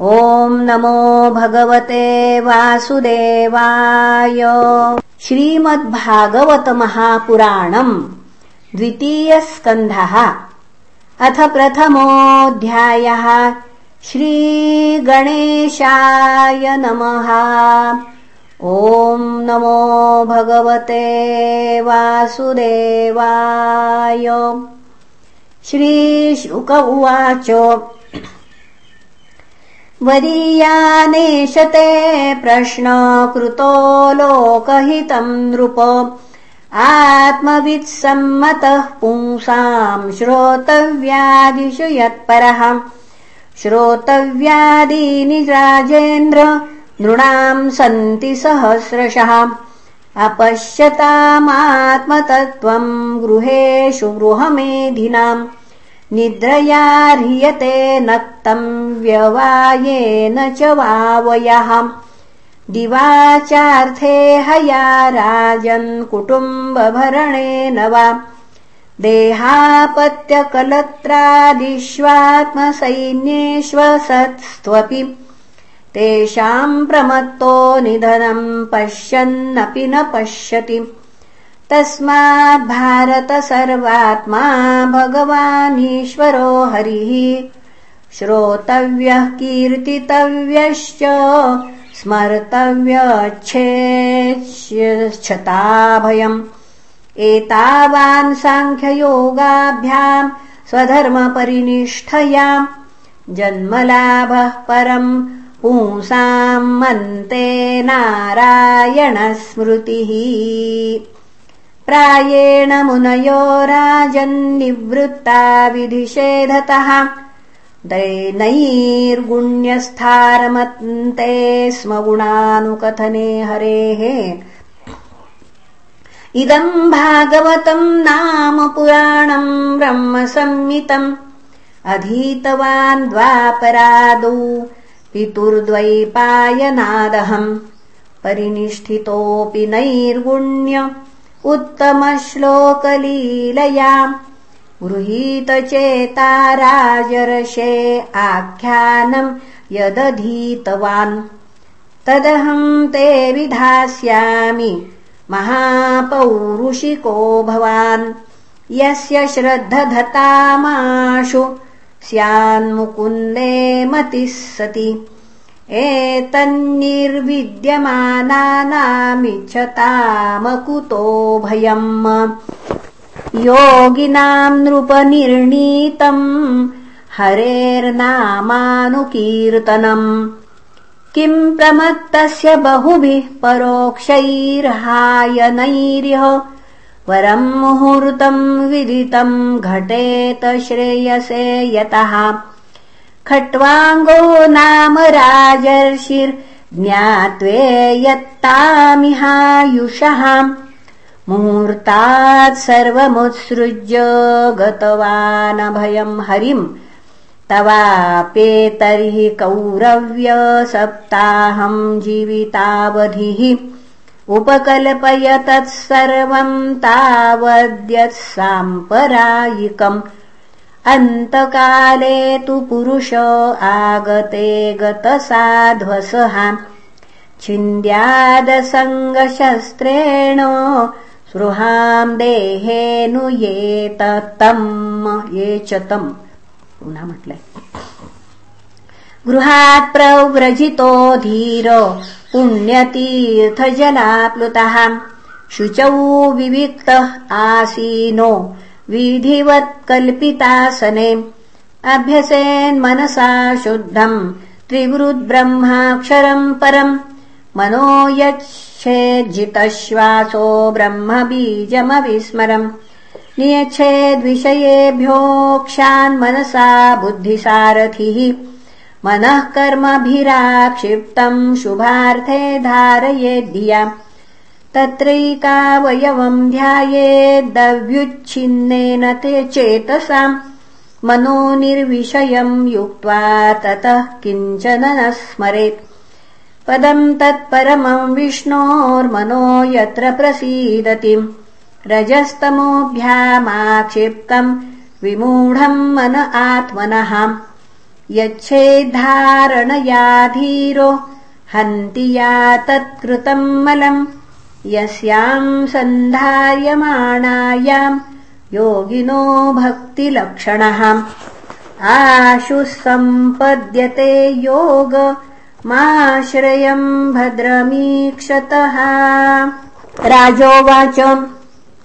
ॐ नमो भगवते वासुदेवाय। श्रीमद्भागवतमहापुराणम् द्वितीयस्कन्धः। अथ प्रथमोऽध्यायः। श्रीगणेशाय नमः। ॐ नमो भगवते वासुदेवाय। श्रीशुक उवाच वदीयानेशते प्रश्न कृतो लोकहितम् नृप। आत्मवित्सम्मतः पुंसाम् श्रोतव्यादिषु यत्परः। श्रोतव्यादीनि राजेन्द्र नृणाम् सन्ति सहस्रशः। अपश्यतामात्मतत्त्वम् गृहेषु गृहमेधिनाम् निद्रया ह्रियते नक्तम् व्यवायेन च वावयः। दिवाचार्थे हया राजन् कुटुम्बभरणेन वा। देहापत्यकलत्रादिष्वात्मसैन्येष्वसत्स्त्वपि। तेषाम् प्रमत्तो निधनम् पश्यन्नपि न पश्यति तस्माद् सर्वात्मा भगवानीश्वरो हरिः श्रोतव्यः कीर्तितव्यश्च स्मर्तव्यच्छेच्छताभयम् एतावान् साङ्ख्ययोगाभ्याम् स्वधर्मपरिनिष्ठया जन्मलाभः परम् पुंसाम् मन्ते नारायणस्मृतिः प्रायेण मुनयो राजन्निवृत्ता विधिषेधतः। दैनैर्गुण्यस्थारमन्ते स्म गुणानुकथने हरेः। इदम् भागवतम् नाम पुराणम् ब्रह्मसंहितम् अधीतवान् द्वापरादौ पितुर्द्वैपायनादहम्। परिनिष्ठितोऽपि नैर्गुण्य उत्तमश्लोकलीलया। गृहीतचेता राजर्षे आख्यानम् यदधीतवान्। तदहम् ते विधास्यामि महापौरुषिको भवान्। यस्य श्रद्धधतामाशु स्यान्मुकुन्दे मतिः सति एतन्निर्विद्यमानानामिच्छतामकुतो भयम्। योगिनाम् नृपनिर्णीतम् हरेर्नामानुकीर्तनम् किम् प्रमत्तस्य बहुभिः परोक्षैर्हायनैर्यः। परम् मुहूर्तम् विदितम् घटेत श्रेयसे यतः खट्वाङ्गो नाम राजर्षिर्ज्ञात्वे यत्तामिहायुषः मुहूर्तात् सर्वमुत्सृज्य गतवानभयम् हरिम् तवापेतर्हि कौरव्य सप्ताहम् जीवितावधिः उपकल्पय तत्सर्वम् तावद्यत् साम्परायिकम् अन्तकाले तु पुरुष आगते गतसाध्वसः। छिन्द्यादसङ्गशस्त्रेण स्पृहाम् देहेनुयेत तम् ये च तम्। पुनः गृहात् प्रव्रजितो धीर पुण्यतीर्थजलाप्लुतः। शुचौ विविक्तः आसीनो विधिवत्कल्पितासने अभ्यसेन्मनसा शुद्धम् त्रिवृद्ब्रह्माक्षरम् परम् मनो यच्छेज्जितश्वासो ब्रह्मबीजमविस्मरम् नियच्छेद्विषयेभ्योक्षान्मनसा बुद्धिसारथिः मनः कर्मभिराक्षिप्तम् शुभार्थे धारयेद्धिया तत्रैकावयवम् ध्यायेद्दव्युच्छिन्नेन ते चेतसाम् मनो निर्विषयम् युक्त्वा ततः किञ्चन न स्मरेत्। पदम् तत्परमम् विष्णोर्मनो यत्र प्रसीदति। रजस्तमोऽभ्यामाक्षिप्तम् विमूढम् मन आत्मनः। यच्छेद्धारणया धीरो हन्ति या तत्कृतम् मलम् यस्याम् सन्धार्यमाणायाम् योगिनो भक्तिलक्षणः। आशुः सम्पद्यते योग माश्रयम् भद्रमीक्षतः। राजोवाच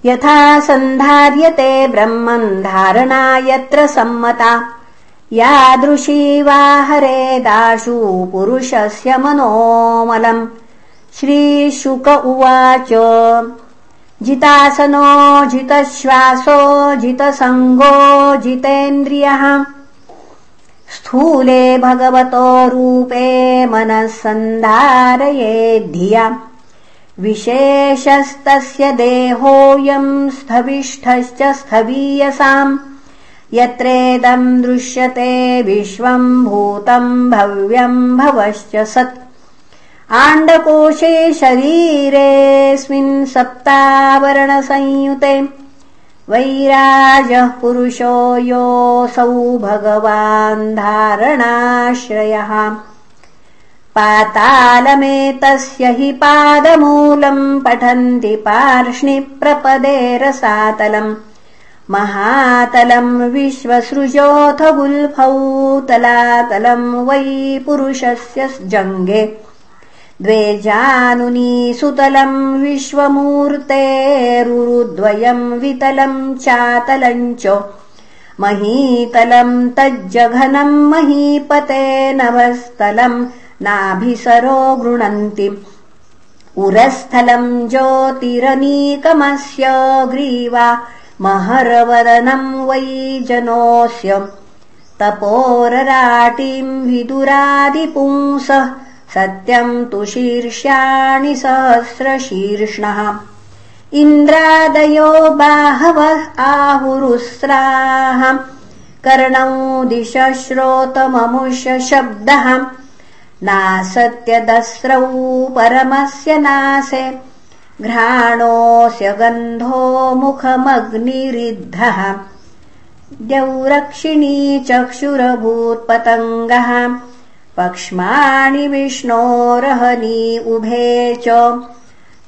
यथा सन्धार्यते ब्रह्मन् धारणा यत्र सम्मता। यादृशी वा हरेदाशु पुरुषस्य मनोमलम् श्रीशुक उवाच। जितासनो जितश्वासो जितसङ्गो जितेन्द्रियः। स्थूले भगवतो रूपे मनः सन्धारयेद्धिया विशेषस्तस्य देहोऽयम् स्थविष्ठश्च स्थवीयसाम्। यत्रेदम् दृश्यते विश्वम् भूतम् भव्यम् भवश्च सत् आण्डकोशे शरीरेऽस्मिन् सप्तावरणसंयुते वैराजः पुरुषो योऽसौ भगवान् धारणाश्रयः। पातालमेतस्य हि पादमूलम् पठन्ति पार्ष्णिप्रपदे रसातलम्। महातलम् विश्वसृजोऽथ गुल्फौ तलातलम् वै पुरुषस्य जङ्गे द्वे जानुनी सुतलम् विश्वमूर्तेरुरुद्वयम् वितलम् चातलम् च महीतलम् तज्जघनम् महीपते नभस्थलम् नाभिसरो गृणन्ति। उरस्थलम् ज्योतिरनीकमस्य ग्रीवा महरवदनम् वै जनोऽस्य। तपोरराटिम् विदुरादिपुंसः सत्यम् तु शीर्ष्याणि सहस्रशीर्ष्णः। इन्द्रादयो बाहवः आहुरुस्राः। कर्णौ दिश श्रोतममुष्य शब्दः नासत्यदस्रौ परमस्य नासे। घ्राणोऽस्य गन्धो मुखमग्निरिद्धः। द्यौरक्षिणी चक्षुरभूत्पतङ्गः पक्ष्माणि विष्णोरहनी उभे च।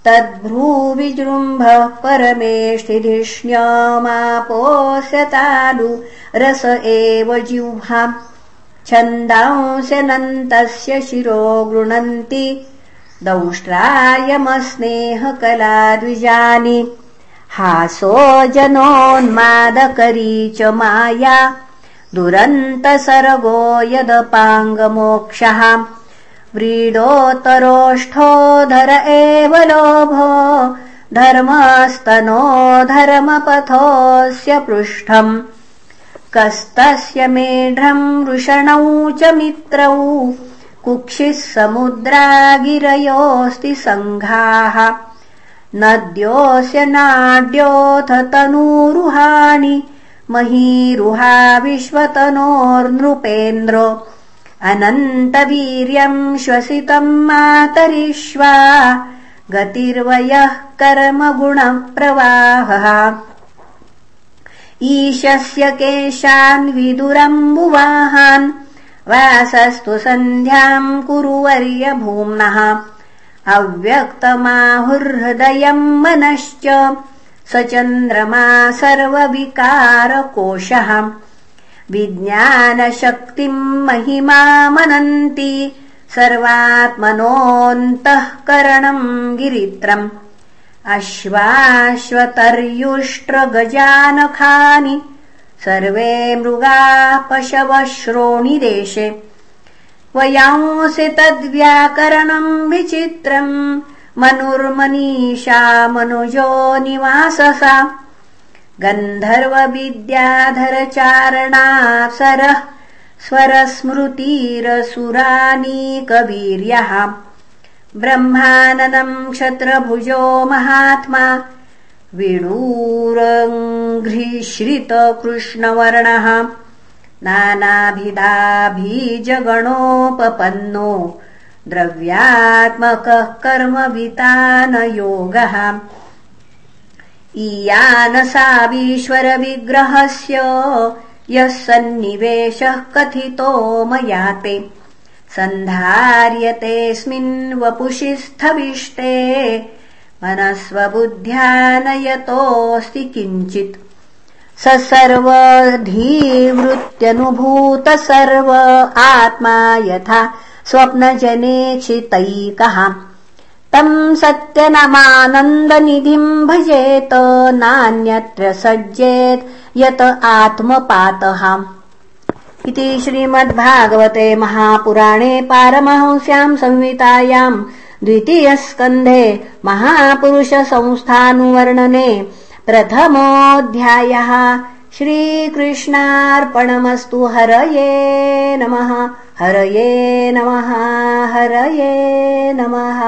तद्भ्रूविजृम्भः परमेष्टिधिष्ण्यमापोऽस्यतालु रस एव जिह्वा। छन्दांस्यनन्तस्य शिरो गृणन्ति दंष्ट्रायमस्नेहकला द्विजानि हासो जनोन्मादकरी च माया दुरन्तसर्गो यदपाङ्गमोक्षः। व्रीडोत्तरोष्ठोधर एव लोभो धर्मस्तनो धर्मपथोऽस्य पृष्ठम्। कस्तस्य मेढ्रम् वृषणौ च मित्रौ कुक्षिः समुद्रागिरयोऽस्ति सङ्घाः। नद्योऽस्य नाड्योऽथ तनूरुहाणि महीरुहा विश्वतनोर्नृपेन्द्रो। अनन्तवीर्यम् श्वसितम् मातरिष्वा गतिर्वयः कर्मगुणप्रवाहः। ईशस्य केशान् विदुरम्बुवाहान् वासस्तु सन्ध्याम् कुरुवर्य भूम्नः अव्यक्तमाहुर्हृदयम् मनश्च स चन्द्रमा सर्वविकारकोशः। विज्ञानशक्तिम् महिमामनन्ति। सर्वात्मनोऽन्तःकरणम् गिरित्रम्। अश्वाश्वतर्युष्ट्रगजानखानि। सर्वे मृगा पशवश्रोणिदेशे वयांसि तद्व्याकरणम् विचित्रम् मनुर्मनीषा मनुजो निवाससा गन्धर्वविद्याधरचारणासरः स्वरस्मृतिरसुरानीकवीर्यः। ब्रह्माननम् क्षत्रभुजो महात्मा विणूरङ्घ्रिश्रितकृष्णवर्णः नानाभिधाभिजगणोपपन्नो द्रव्यात्मकः कर्मवितानयोगः। इयानसावीश्वरविग्रहस्य यः सन्निवेशः कथितो मयाते। सन्धार्यतेऽस्मिन् वपुषि स्थविष्टे मनस्वबुद्ध्यानयतोऽस्ति किञ्चित्। स सर्वधीवृत्यनुभूत सर्व आत्मा यथा स्वप्नजनेक्षितैकः तम् सत्यनमानन्दनिधिम् भजेत नान्यत्र सज्जेत् यत आत्मपातः। इति श्रीमद्भागवते महापुराणे पारमहंस्याम् संहितायाम् द्वितीयस्कन्धे महापुरुषसंस्थानुवर्णने प्रथमोऽध्यायः। श्रीकृष्णार्पणमस्तु हरये नमः हरये नमः हरये नमः